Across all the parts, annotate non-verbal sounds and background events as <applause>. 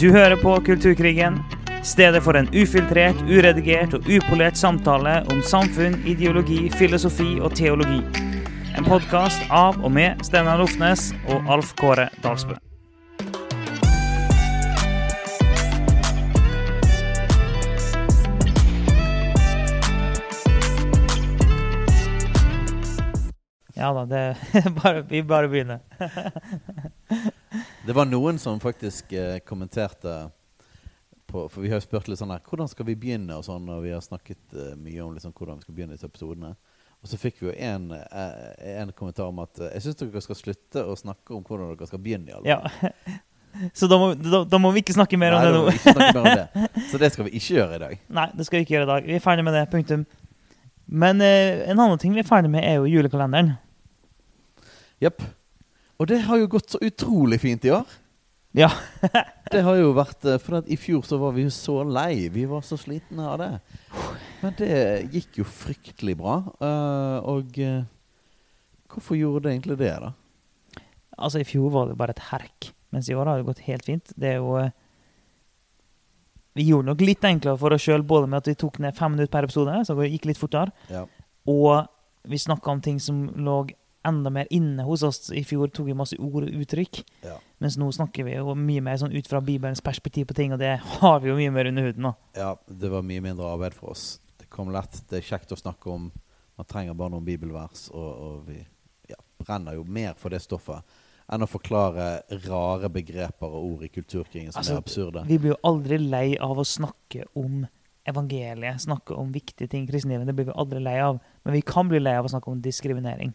Du hører på Kulturkrigen, stedet for en ufiltrert, uredigert og upolert samtale om samfunn, ideologi, filosofi og teologi. En podkast av og med Steinar Lofnes og Alf Kåre Dalsbø. Ja da, det <laughs> bare, vi bare begynner. <laughs> Det var noen som faktisk eh, kommenterte på, For vi har jo spurt litt sånn her Hvordan skal vi begynne? og sånn, og vi har snakket eh, mye om liksom, hvordan vi skal begynne disse episodene. Og så fikk vi jo en, eh, en kommentar om at eh, jeg syns dere skal slutte å snakke om hvordan dere skal begynne. i alle Ja. <laughs> Så da må, da, da må vi ikke snakke mer om Nei, det da nå. må vi ikke snakke mer om det. <laughs> Så det skal vi ikke gjøre i dag. Nei, det skal vi ikke gjøre i dag. Vi er ferdig med det. Punktum. Men eh, en annen ting vi er ferdig med, er jo julekalenderen. Jepp. Og det har jo gått så utrolig fint i år. Ja. <laughs> Det har jo vært eh, For i fjor så var vi jo så lei. Vi var så slitne av det. Men det gikk jo fryktelig bra. eh, og eh, hvorfor gjorde det egentlig det, da? Altså, i fjor var det bare et herk, mens i år har det gått helt fint. Det er jo Vi gjorde nok litt enklere for oss sjøl, både med at vi tok ned fem minutter per episode, så det gikk litt fortere, Ja. og vi snakka om ting som lå enda mer inne hos oss. I fjor tok vi masse ord og uttrykk, Ja. mens nå snakker vi jo mye mer sånn ut fra Bibelens perspektiv på ting, og det har vi jo mye mer under huden nå. ja, det var mye mindre arbeid for oss. Det kom lett. Det er kjekt å snakke om. Man trenger bare noen bibelvers, og, og vi ja, brenner jo mer for det stoffet enn å forklare rare begreper og ord i kulturkrigen som Altså, er absurde. Vi blir jo aldri lei av å snakke om evangeliet, snakke om viktige ting i kristenlivet. Det blir vi aldri lei av. Men vi kan bli lei av å snakke om diskriminering.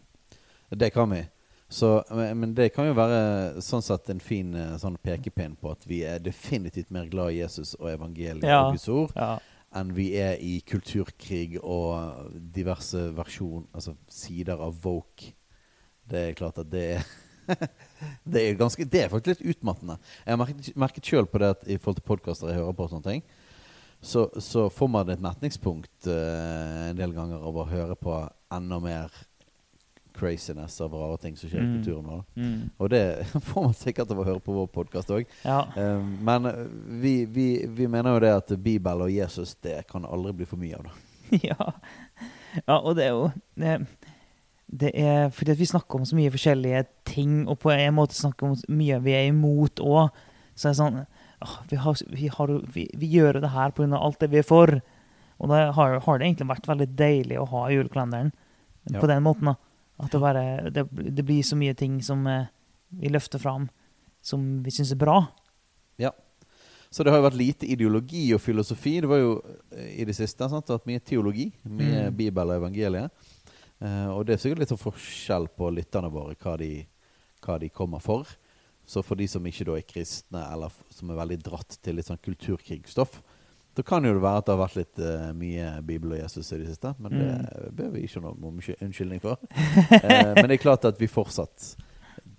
Det kan vi. Så, men det kan jo være sånn sett en fin eh, sånn pekepinn på at vi er definitivt mer glad i Jesus og evangeliet Ja. og Guds ord Ja. enn vi er i kulturkrig og diverse versjon, altså sider av woke. Det er klart at det er <laughs> Det er ganske Det er faktisk litt utmattende. Jeg har merket, merket sjøl på det at i forhold til podkaster jeg hører på, og sånne ting så, så får man et metningspunkt uh, en del ganger av å høre på enda mer craziness av rare ting som skjer i Mm. kulturen vår. Mm. Og det <laughs> får man sikkert av å høre på vår podkast òg. ja. Um, men eh, vi, vi, vi mener jo det at Bibel og Jesus det kan aldri bli for mye av. det. <laughs> ja. ja, og det er jo det, det er fordi at vi snakker om så mye forskjellige ting, og på en måte snakker om så mye vi er imot òg. Så er det sånn åh, vi, har, vi, har, vi, vi gjør det her pga. alt det vi er for. Og da har, har det egentlig vært veldig deilig å ha julekalenderen Ja. på den måten. da. At det, bare, det, det blir så mye ting som eh, vi løfter fram, som vi syns er bra. Ja. Så det har jo vært lite ideologi og filosofi. Det var jo eh, i det siste sant, vært mye teologi. Mye Mm. Bibel og evangeliet. Eh, og det er sikkert litt sånn forskjell på lytterne våre hva de, hva de kommer for. Så for de som ikke da er kristne, eller som er veldig dratt til litt sånn kulturkrigsstoff, da kan jo det være at det har vært litt uh, mye Bibel og Jesus i det siste. Men det Mm. ber vi ikke noe noen unnskyldning for. uh, <laughs> men det er klart at vi fortsatt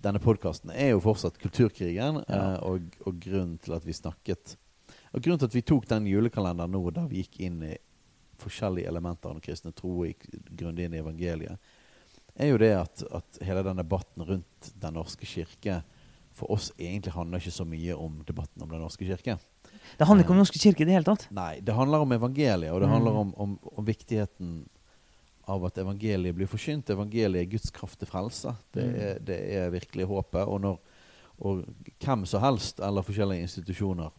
Denne podkasten er jo fortsatt Kulturkrigen, Ja. uh, og, og grunnen til at vi snakket Og grunnen til at vi tok den julekalenderen nå, der vi gikk inn i forskjellige elementer av den kristne tro, og gikk grundig inn i evangeliet, er jo det at, at hele den debatten rundt Den norske kirke for oss egentlig handler ikke så mye om debatten om Den norske kirke. Det handler ikke om Norske kirke i det hele tatt. Nei, det handler om evangeliet, og det Mm. handler om, om, om viktigheten av at evangeliet blir forkynt. Evangeliet er Guds kraft til frelse. Det Mm. er, det er virkelig håpet. Og når og hvem som helst eller forskjellige institusjoner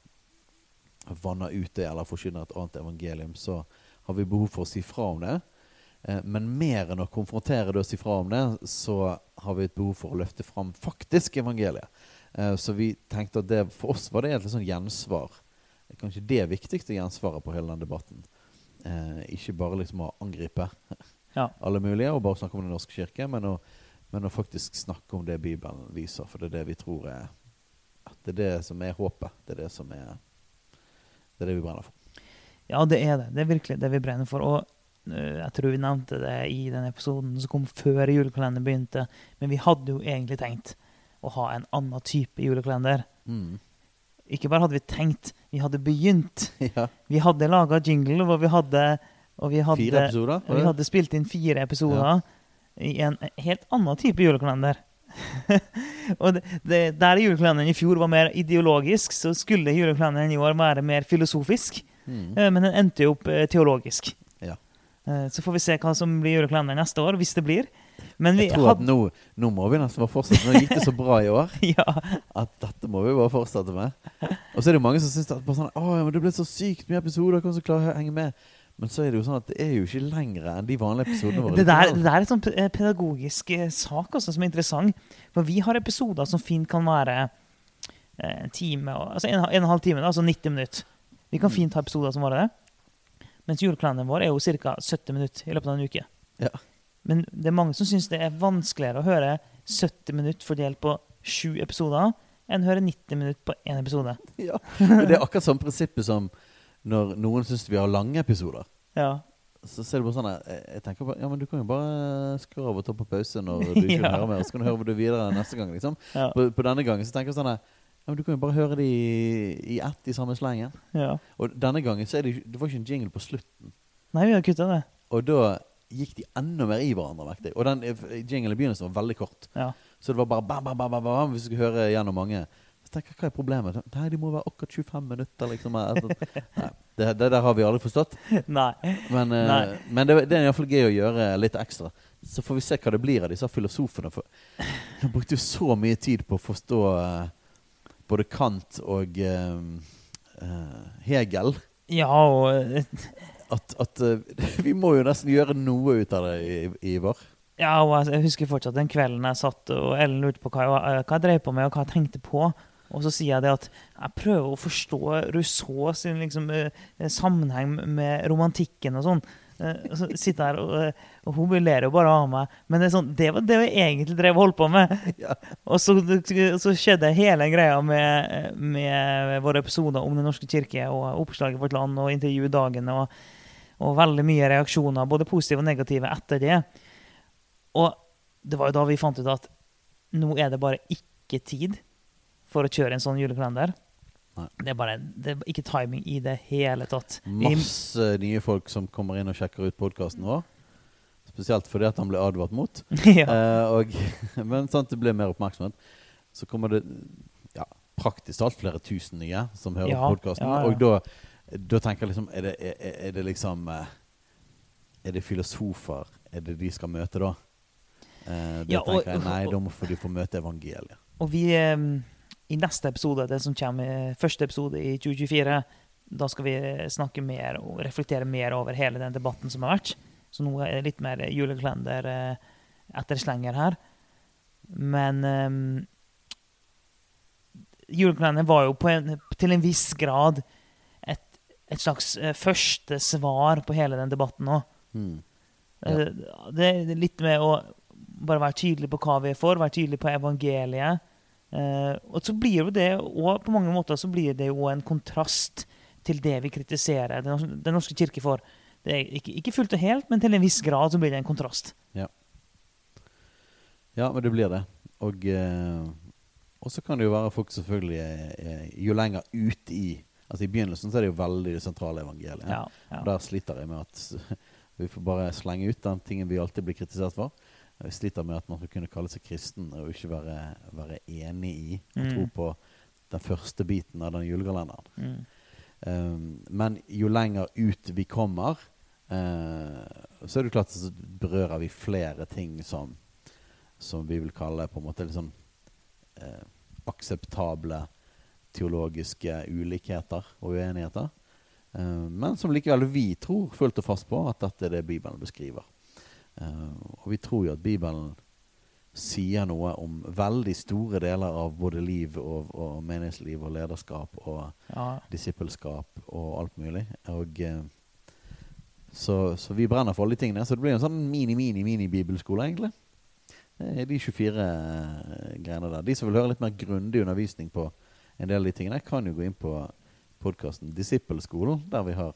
vanner ut det eller forkynner et annet evangelium, så har vi behov for å si fra om det. Eh, Men mer enn å konfrontere det og si fra om det, så har vi et behov for å løfte fram faktisk evangeliet. Eh, Så vi tenkte at det, for oss var det et sånn gjensvar. Kanskje det viktigste gjensvaret på hele den debatten. Eh, ikke bare liksom å angripe Ja. alle mulige og bare snakke om Den norske kirke, men å, men å faktisk snakke om det Bibelen viser. For det er det vi tror er Det er det som er håpet. Det er det som er Det er det vi brenner for. Ja, det er det. Det er virkelig det vi brenner for. Og eh, jeg tror vi nevnte det i den episoden som kom før julekalenderen begynte. Men vi hadde jo egentlig tenkt å ha en annen type julekalender. Mm. Ikke bare hadde vi tenkt, vi hadde begynt. <laughs> ja. Vi hadde laga jingle, og vi hadde, og vi hadde, Fire episoder? vi det? hadde spilt inn fire episoder i en helt annen type julekalender. <laughs> og det, det, der julekalenderen i fjor var mer ideologisk, så skulle julekalenderen i år være mer filosofisk. Mm. Eh, Men den endte jo opp eh, teologisk. Ja. Eh, Så får vi se hva som blir julekalenderen neste år, hvis det blir. Men vi Jeg tror at nå, nå må vi nesten bare fortsette. Nå gikk det så bra i år <laughs> ja, at dette må vi bare fortsette med. Og så er det mange som syns at sånn, Å, men det ble så sykt mye episoder. Kan som klare å henge med? Men så er det jo sånn at det er jo ikke lengre enn de vanlige episodene våre. det der, det der er en sånn pedagogisk eh, sak også, som er interessant. For vi har episoder som fint kan være eh, en time, altså en, en og en halv time, da, altså 90 minutter. Vi kan Mm. fint ha episoder som varer det. Mens julekalenderen vår er jo ca. 70 minutter i løpet av en uke. Ja. Men det er mange som syns det er vanskeligere å høre 70 minutter fordelt på sju episoder enn å høre 90 minutter på én episode. <laughs> Ja. Det er akkurat samme prinsippet som når noen syns vi har lange episoder. Ja. Så ser du bare sånn jeg, jeg tenker bare, ja, men du kan jo bare skru av og ta på pause når <laughs> du ikke Ja. hører mer, så kan du høre det videre neste gang, liksom. Ja. På, på denne gangen så tenker jeg sånn at, ja, men du kan jo bare høre det i, i ett i samme slengen. ja. Og denne gangen så er det, det var ikke en jingle på slutten. Nei, vi har kutta det. Og da gikk de enda mer i hverandre, merket jeg. Og den jinglen i begynnelsen var veldig kort. Ja. Så det var bare bam, bam, bam, bam, hvis du skulle høre gjennom mange. Så tenker jeg, hva er problemet? Nei, de må være akkurat 25 minutter, liksom. Nei, det, det der har vi aldri forstått. <laughs> Nei. Men, eh, Nei. men det, det er iallfall gøy å gjøre litt ekstra. Så får vi se hva det blir av disse filosofene. For de brukte jo så mye tid på å forstå eh, både Kant og uh, uh, Hegel. Ja, og At, at eh, <laughs> vi må jo nesten gjøre noe ut av det, I- vår Ja, og jeg- jeg husker fortsatt den kvelden jeg satt og Ellen lurte på hva jeg, hva jeg drev på med, og hva jeg tenkte på. Og så sier jeg det at jeg prøver å forstå Rousseau sin liksom, eh, sammenheng med romantikken og sånn. Eh, så sitter jeg her, og, eh, og hun ler jo bare av meg. Men det, sånn, det var det vi egentlig drev og holdt på med. <laughs> Ja. Og så, så skjedde hele greia med, med våre episoder om Den norske kirke og oppslaget Vårt Land og intervjudagene og, og veldig mye reaksjoner, både positive og negative, etter det. Og det var jo da vi fant ut at nå er det bare ikke tid for å kjøre en sånn julekalender. Det er bare det er ikke timing i det hele tatt. Masse nye folk som kommer inn og sjekker ut podkasten vår. Spesielt fordi at han ble advart mot. <laughs> ja. Eh, og, <laughs> men sånn at det ble mer oppmerksomhet. Så kommer det ja, praktisk talt flere tusen nye som hører Ja, podkasten. Og da, da tenker jeg liksom Er det, er, er det liksom eh, Er det filosofer Er det de skal møte da? Eh, det tenker jeg nei, da må de få møte evangeliet. Og vi eh, I neste episode, det som kommer første episode i 2024, da skal vi snakke mer og reflektere mer over hele den debatten som har vært. Så nå er det litt mer julekalender eh, her. Men um, julekalenderen var jo på en, til en viss grad et, et slags eh, første svar på hele den debatten òg. Mm. Eh, Det er litt med å bare være tydelig på hva vi er for, være tydelig på evangeliet. Eh, og så blir det, og på mange måter så blir det jo en kontrast til det vi kritiserer Den norske, den norske kirke for. Det er ikke, ikke fullt og helt, men til en viss grad så blir det en kontrast. Ja, men det blir det. Og, eh, og så kan det jo være folk selvfølgelig eh, Jo lenger ut i Altså I begynnelsen så er det jo veldig det sentrale evangeliet. Ja, ja. Der sliter jeg med at <laughs> vi får bare slenge ut den tingen vi alltid blir kritisert for. Jeg sliter med at man skal kunne kalle seg kristen og ikke være, være enig i og Mm. tro på den første biten av den julekalenderen. Mm. Um, men jo lenger ut vi kommer, uh, så er det klart så berører vi flere ting som, som vi vil kalle på en måte sånn eh, akseptable teologiske ulikheter og uenigheter. Uh, men som likevel vi tror fullt og fast på at dette er det Bibelen beskriver. Eh, og vi tror jo at Bibelen sier noe om veldig store deler av både liv og, og menighetsliv og lederskap og ja. disippelskap og alt mulig. Og eh, så, så vi brenner for alle de tingene. Så det blir en sånn mini-mini-mini-bibelskole, egentlig. Er de 24 eh, greiene der. De som vil høre litt mer grundig undervisning på en del av de tingene, kan jo gå inn på podkasten Disippelskolen, der vi har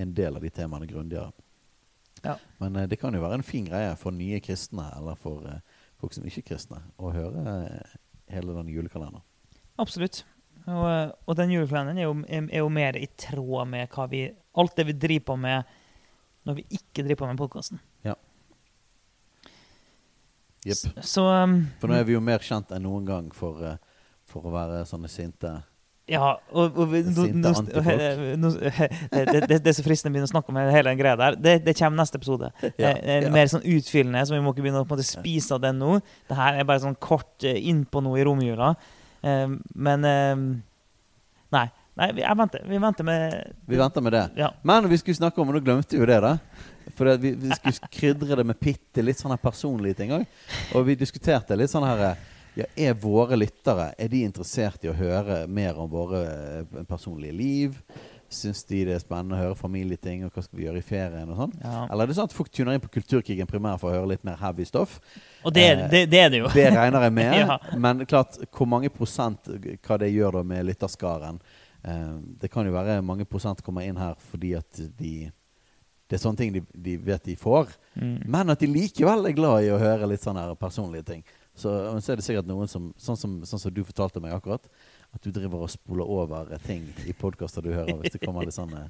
en del av de temaene grundigere. Ja. Men eh, det kan jo være en fin greie for nye kristne, eller for eh, folk som ikke er kristne, å høre eh, hele den julekalenderen. Absolutt. Og, og den julekalenderen er jo, er, jo mer i tråd med hva vi, alt det vi driver på med når vi ikke driver på med podkasten. Ja. Jepp. Um, For nå er vi jo mer kjent enn noen gang for, for å være sånne sinte Ja, og, og nå- nå- det, det, er så fristende å begynne å snakke om hele den greia der. Det, det kommer neste episode. Ja, Eh, eh, ja. Mer sånn utfyllende, så vi må ikke begynne å måte spise av den nå. Det her er bare sånn kort eh, innpå noe i romjula. Men Nei. nei vi, jeg venter. Vi venter med Vi venter med det. Ja. Men vi skulle snakke om, og nå glemte vi jo det, da. For vi, vi skulle krydre det med bitte litt sånne personlige ting òg. Og vi diskuterte litt sånn her ja, Er våre lyttere Er de interessert i å høre mer om våre eh, personlige liv? Syns de det er spennende å høre familieting, og hva skal vi gjøre i ferien? og sånn? Ja. Eller er det sånn at folk tuner inn på Kulturkrigen primært for å høre litt mer heavy stoff? Og det, Eh, det, det er det jo. Det regner jeg med. <laughs> Ja. Men klart, hvor mange prosent hva det gjør da med lytterskaren eh, Det kan jo være mange prosent kommer inn her fordi at de Det er sånne ting de, de vet de får. Mm. Men at de likevel er glad i å høre litt sånne personlige ting. Så, men så er det sikkert noen som sånn, som sånn som du fortalte meg akkurat, at du driver og spoler over ting i podkaster du hører hvis det kommer litt sånn <laughs>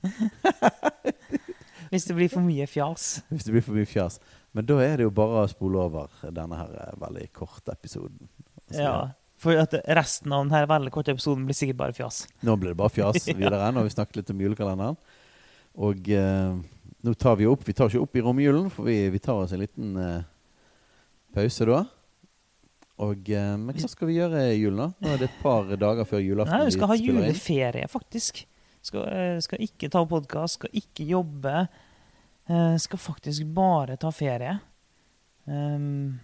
Hvis det blir for mye fjas. Hvis det blir for mye fjas. Men da er det jo bare å spole over denne her eh, veldig korte episoden. Altså, Ja. For resten av denne veldig korte episoden blir sikkert bare fjas. Nå blir det bare fjas <laughs> videre. Nå har vi snakket litt om julekalenderen. Og eh, nå tar vi opp Vi tar ikke opp i romjulen, for vi, vi tar oss en liten eh, pause da. Og eh, Men hva skal vi gjøre i julen, da? Nå er det et par dager før julaften. Nei, vi skal ha juleferie, faktisk. Skal, eh, skal ikke ta podkast, skal ikke jobbe. Eh, skal faktisk bare ta ferie. Um,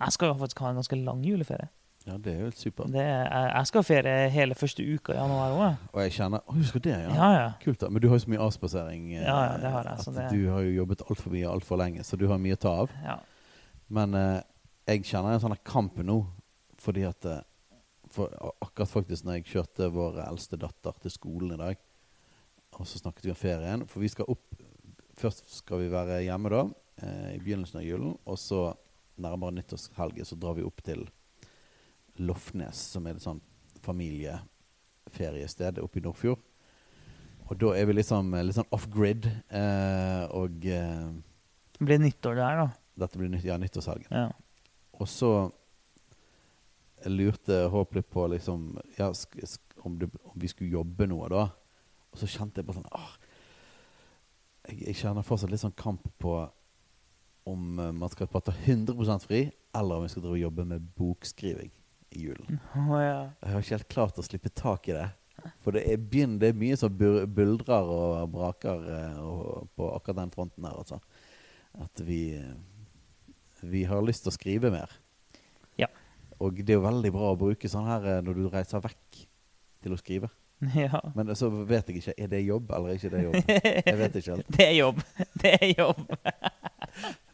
jeg skal jo faktisk ha en ganske lang juleferie. Ja, det er jo helt supert. Er, jeg skal ha ferie hele første uka i januar òg. Og jeg kjenner Å, husker det, ja? Ja, ja. Kult, da. Men du har jo så mye avspasering. Ja, ja, det har jeg, så At det- du har jo jobbet altfor mye altfor lenge, så du har mye å ta av. ja. Men eh, jeg kjenner en sånn kamp nå, fordi at eh, for, Akkurat faktisk når jeg kjørte vår eldste datter til skolen i dag, og så snakket vi om ferien For vi skal opp Først skal vi være hjemme da, eh, i begynnelsen av julen, og så nærmere nyttårshelgen så drar vi opp til Lofnes, som er et sånn familieferiested oppe i Nordfjord. Og da er vi liksom eh, litt sånn off-grid, eh, og eh, Det blir nyttår der, da. dette blir nytt, ja, nyttårshelgen. Ja. Og så lurte Håp litt på liksom, ja, om, det, om vi skulle jobbe noe da. Og så kjente jeg bare sånn ah, jeg, jeg kjenner fortsatt litt sånn kamp på om eh, man skal ta 100 fri, eller om vi skal drive og jobbe med bokskriving i julen. Oh, ja. Jeg har ikke helt klart å slippe tak i det. For det er, begynner, det er mye som buldrer og braker eh, og, på akkurat den fronten her. Altså. At vi, vi har lyst til å skrive mer. Ja. Og det er jo veldig bra å bruke sånn her eh, når du reiser vekk til å skrive. <laughs> ja. Men så vet jeg ikke er det jobb eller er ikke det jobb. <laughs> Jeg vet ikke helt. Det er jobb. <laughs> Det er jobb.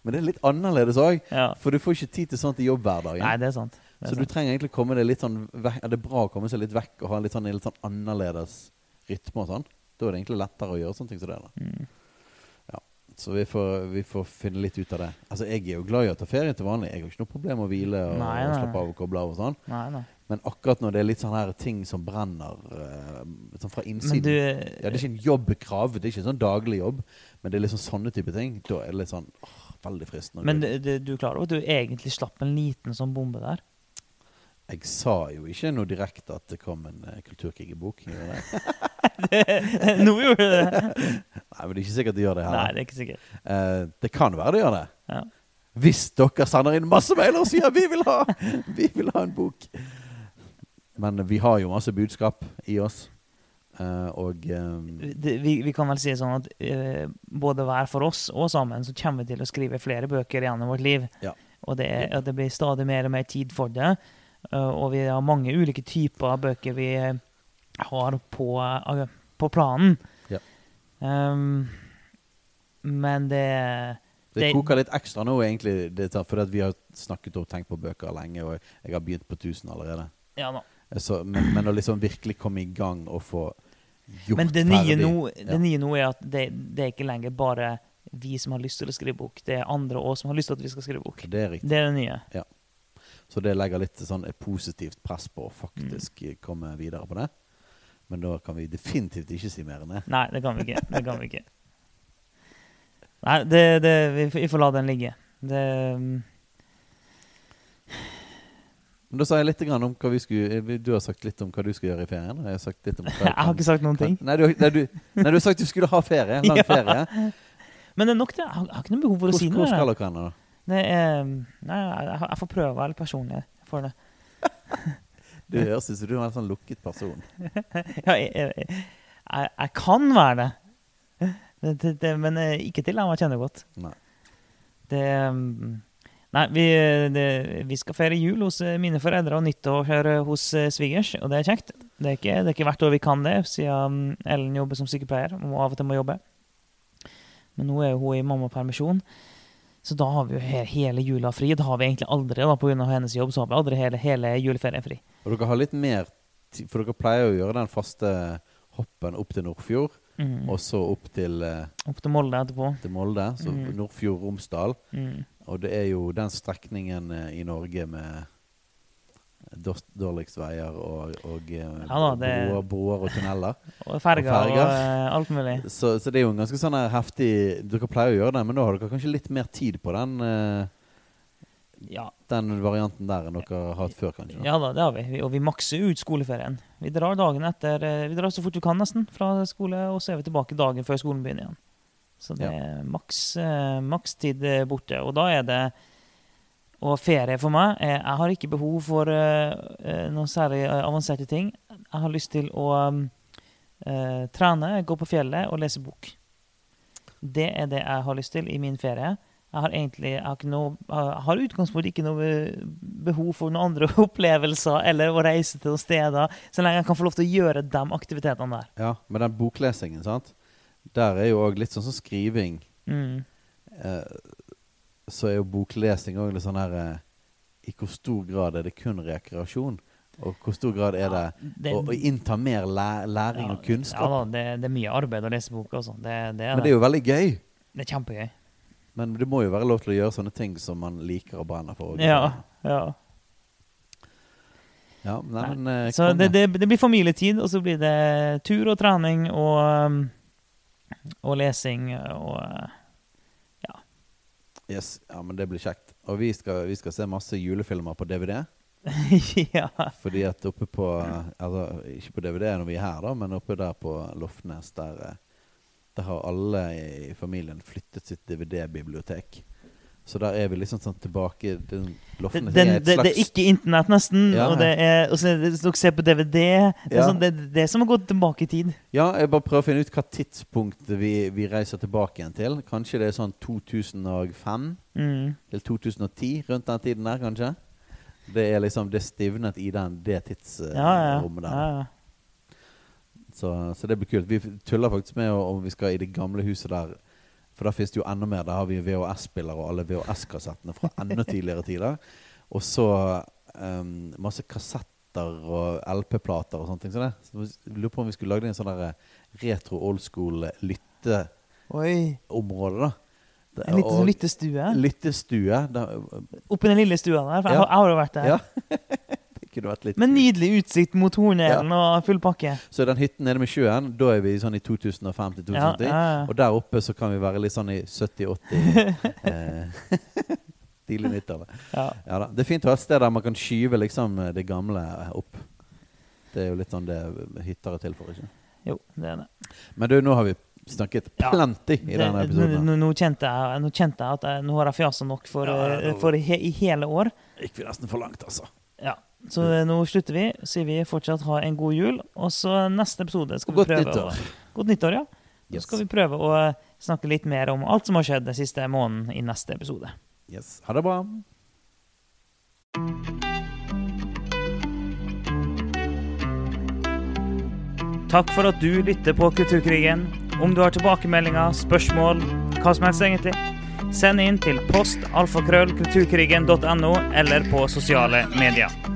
Men det er litt annerledes òg. Ja. For du får ikke tid til sånt i jobbhverdagen. Nei, det er sant. Det er Så du trenger egentlig komme deg litt sånn vekk, er Det er bra å komme seg litt vekk og ha litt sånn, litt sånn annerledes rytme og sånn. Da er det egentlig lettere å gjøre sånne ting som det. da Mm. Så vi får, vi får finne litt ut av det. Altså Jeg er jo glad i å ta ferie til vanlig. Jeg har ikke noe problem med å hvile og, Nei, og slappe av og koble av. og sånn Nei, nei. Men akkurat når det er litt sånn her ting som brenner eh, sånn fra innsiden du Ja, Det er ikke en jobbkrav, det er ikke en sånn daglig jobb, men det er liksom sånne type ting. Da er det litt sånn åh, veldig fristende. Men du, det, du klarer jo at du egentlig slapp en liten sånn bombe der? Jeg sa jo ikke noe direkte at det kom en uh, kulturkrigerbok. <laughs> <laughs> Nå gjorde du det! Nei, men det er ikke sikkert de gjør det her. Nei, det er ikke sikkert. Eh, det kan være de gjør det. Ja. Hvis dere sender inn masse mailer og sier vi vil ha Vi vil ha en bok. Men vi har jo masse budskap i oss. Eh, og eh, Det, vi, vi kan vel si sånn at eh, både hver for oss og sammen så kommer vi til å skrive flere bøker gjennom vårt liv. Ja. Og det, det blir stadig mer og mer tid for det. Eh, og vi har mange ulike typer av bøker vi eh, har på, eh, på planen. Ja. Um, men det det Det- koker litt ekstra nå, egentlig. Det, er for at vi har snakket og tenkt på bøker lenge, og jeg har begynt på 1000 allerede. Ja. Så, men, men å liksom virkelig komme i gang og få gjort Men det ferdig det Ja. nye nå er at det, det er ikke lenger bare vi som har lyst til å skrive bok. Det er andre òg som har lyst til at vi skal skrive bok. Det er. Det er det nye. Så det legger litt sånn positivt press på å faktisk Mm. komme videre på det. Men da kan vi definitivt ikke si mer enn det. Nei, det kan vi ikke. Det kan vi ikke. Nei, det, det, vi, får- vi får la den ligge. Det, mm, Men da sa jeg litt om hva vi skulle Du har sagt litt om hva du skal gjøre i ferien. Jeg har sagt litt om hva <laughs> Jeg har ikke sagt noen ting. Nei, du, nei, du, nei, du har sagt du skulle ha ferie. En lang <laughs> Ja. ferie. Men det er nok det. Jeg har, jeg har ikke noe behov for å si noe. hvor skal dere hen? da? Det er, nei, jeg, jeg får prøve å være litt personlig for det. <laughs> Du høres ut som du er en sånn lukket person. <laughs> Ja, jeg, jeg, jeg, jeg kan være det. det, det, det men eh, ikke til jeg kjenner godt. Nei. Det um, Nei, vi, vi skal feire jul hos eh, mine foreldre og nyttår her hos eh, svigers, og det er kjekt. Det er ikke, det er ikke hvert år vi kan det, siden um, Ellen jobber som sykepleier og av og til må jobbe. Men nå er hun i mammapermisjon, så da har vi jo he hele jula fri. Det har vi egentlig aldri da, pga. hennes jobb. så har vi aldri hele, hele juleferien fri. Og dere har litt mer tid, For dere pleier å gjøre den faste hoppen opp til Nordfjord, Mm. og så opp til, eh, Opp til Molde etterpå. til Molde. Så Mm. Nordfjord-Romsdal. Mm. Og det er jo den strekningen eh, i Norge med dårligst veier og, og eh, Ja da, det- broer, broer og tunneler. Og ferger og, ferger. eh, alt mulig. Så, så det er jo en ganske sånn heftig Dere pleier å gjøre det, men da har dere kanskje litt mer tid på den, uh, Ja, den varianten der enn dere har hatt før, kanskje? ja da, det har vi. Og vi makser ut skoleferien. Vi drar dagen etter Vi drar så fort vi kan nesten fra skole, og så er vi tilbake dagen før skolen begynner igjen. Så det er maks, eh, maks tid eh, borte. Og da er det Og ferie for meg eh, Jeg har ikke behov for eh, eh, noen særlig avanserte ting. Jeg har lyst til å eh, trene, gå på fjellet og lese bok. Det er det jeg har lyst til i min ferie. Jeg har egentlig jeg har, noe, jeg har utgangspunktet ikke noe behov for noen andre <laughs> opplevelser eller å reise til noen steder, så lenge jeg kan få lov til å gjøre de aktivitetene der. Ja, med den boklesingen, sant? Der er jo òg litt sånn som skriving. Mm. Eh, så er jo boklesing òg litt sånn her eh, I hvor stor grad er det kun rekreasjon? Og hvor stor grad er det det, å, å innta mer læ læring ja, og kunnskap? Ja da, det, det er mye arbeid å lese bok, også. Det, det, Men det er jo veldig gøy. det er kjempegøy. Men det må jo være lov til å gjøre sånne ting som man liker og brenner for. Ja, ja. ja nei, men, eh, Så det, det, det blir familietid, og så blir det tur og trening og, um, og lesing og Yes, ja, men det blir kjekt. Og vi skal, vi skal se masse julefilmer på DVD. <laughs> Ja. Fordi at oppe på Altså, ikke på DVD når vi er her, da, men oppe der på Lofnes, der, eh, der har alle i familien flyttet sitt DVD-bibliotek. Så der er vi liksom sånn tilbake den, Det, den, er et det, det er ikke internett, nesten. Ja, Og, det er, og så er dere ser på DVD. Det er, Ja. sånn, det, det er som å gå tilbake i tid. Ja, jeg bare prøver å finne ut hva tidspunkt vi, vi reiser tilbake igjen til. Kanskje det er sånn 2005 Mm. til 2010, rundt den tiden der, kanskje. Det er liksom det stivnet i den, det ja. tidsrommet der. ja, ja. Så, så det blir kult. Vi tuller faktisk med om vi skal i det gamle huset der. For der finnes det jo enda mer. Der har vi VHS-spillere og alle VHS-kassettene fra enda tidligere tider. Og så um, masse kassetter og LP-plater og sånne ting. Så det, så vi lurer på om vi skulle lagd en sånn der retro old school lytteområde, da. Det- En liten sånn lyttestue. Lyttestue. Da, Oppi den lille stua der. For jeg, har- jeg har jo vært der. ja. <laughs> kunne vært litt Men nydelig utsikt mot Hornelen og full pakke. Så den hytten nede med sjøen, da er vi sånn i 2005 til 2010. Ja, ja, ja. Og der oppe så kan vi være litt sånn i 70-80 <laughs> eh, <laughs> Tidlig 90-tallet. Ja. Ja. Det er fint å ha et sted der man kan skyve liksom det gamle opp. Det er jo litt sånn det hytter er til for, ikke Jo, det er det. Men du, nå har vi snakket Ja. plenty i denne episoden. Nå, nå, kjente jeg, nå kjente jeg at jeg, nå har jeg fjasa nok for, Ja, ja, eh, for he, i hele år. Gikk vi nesten for langt, altså. Så eh, nå slutter vi. Sier vi fortsatt ha en god jul. Og så neste episode skal vi godt prøve nyttår. Å, godt nyttår, ja. Så Yes. skal vi prøve å eh, snakke litt mer om alt som har skjedd den siste måneden i neste episode. yes. Ha det bra. Takk for at du lytter på Kulturkrigen. Om du har tilbakemeldinger, spørsmål, hva som helst egentlig, send inn til post alfakrøll eller på sosiale medier.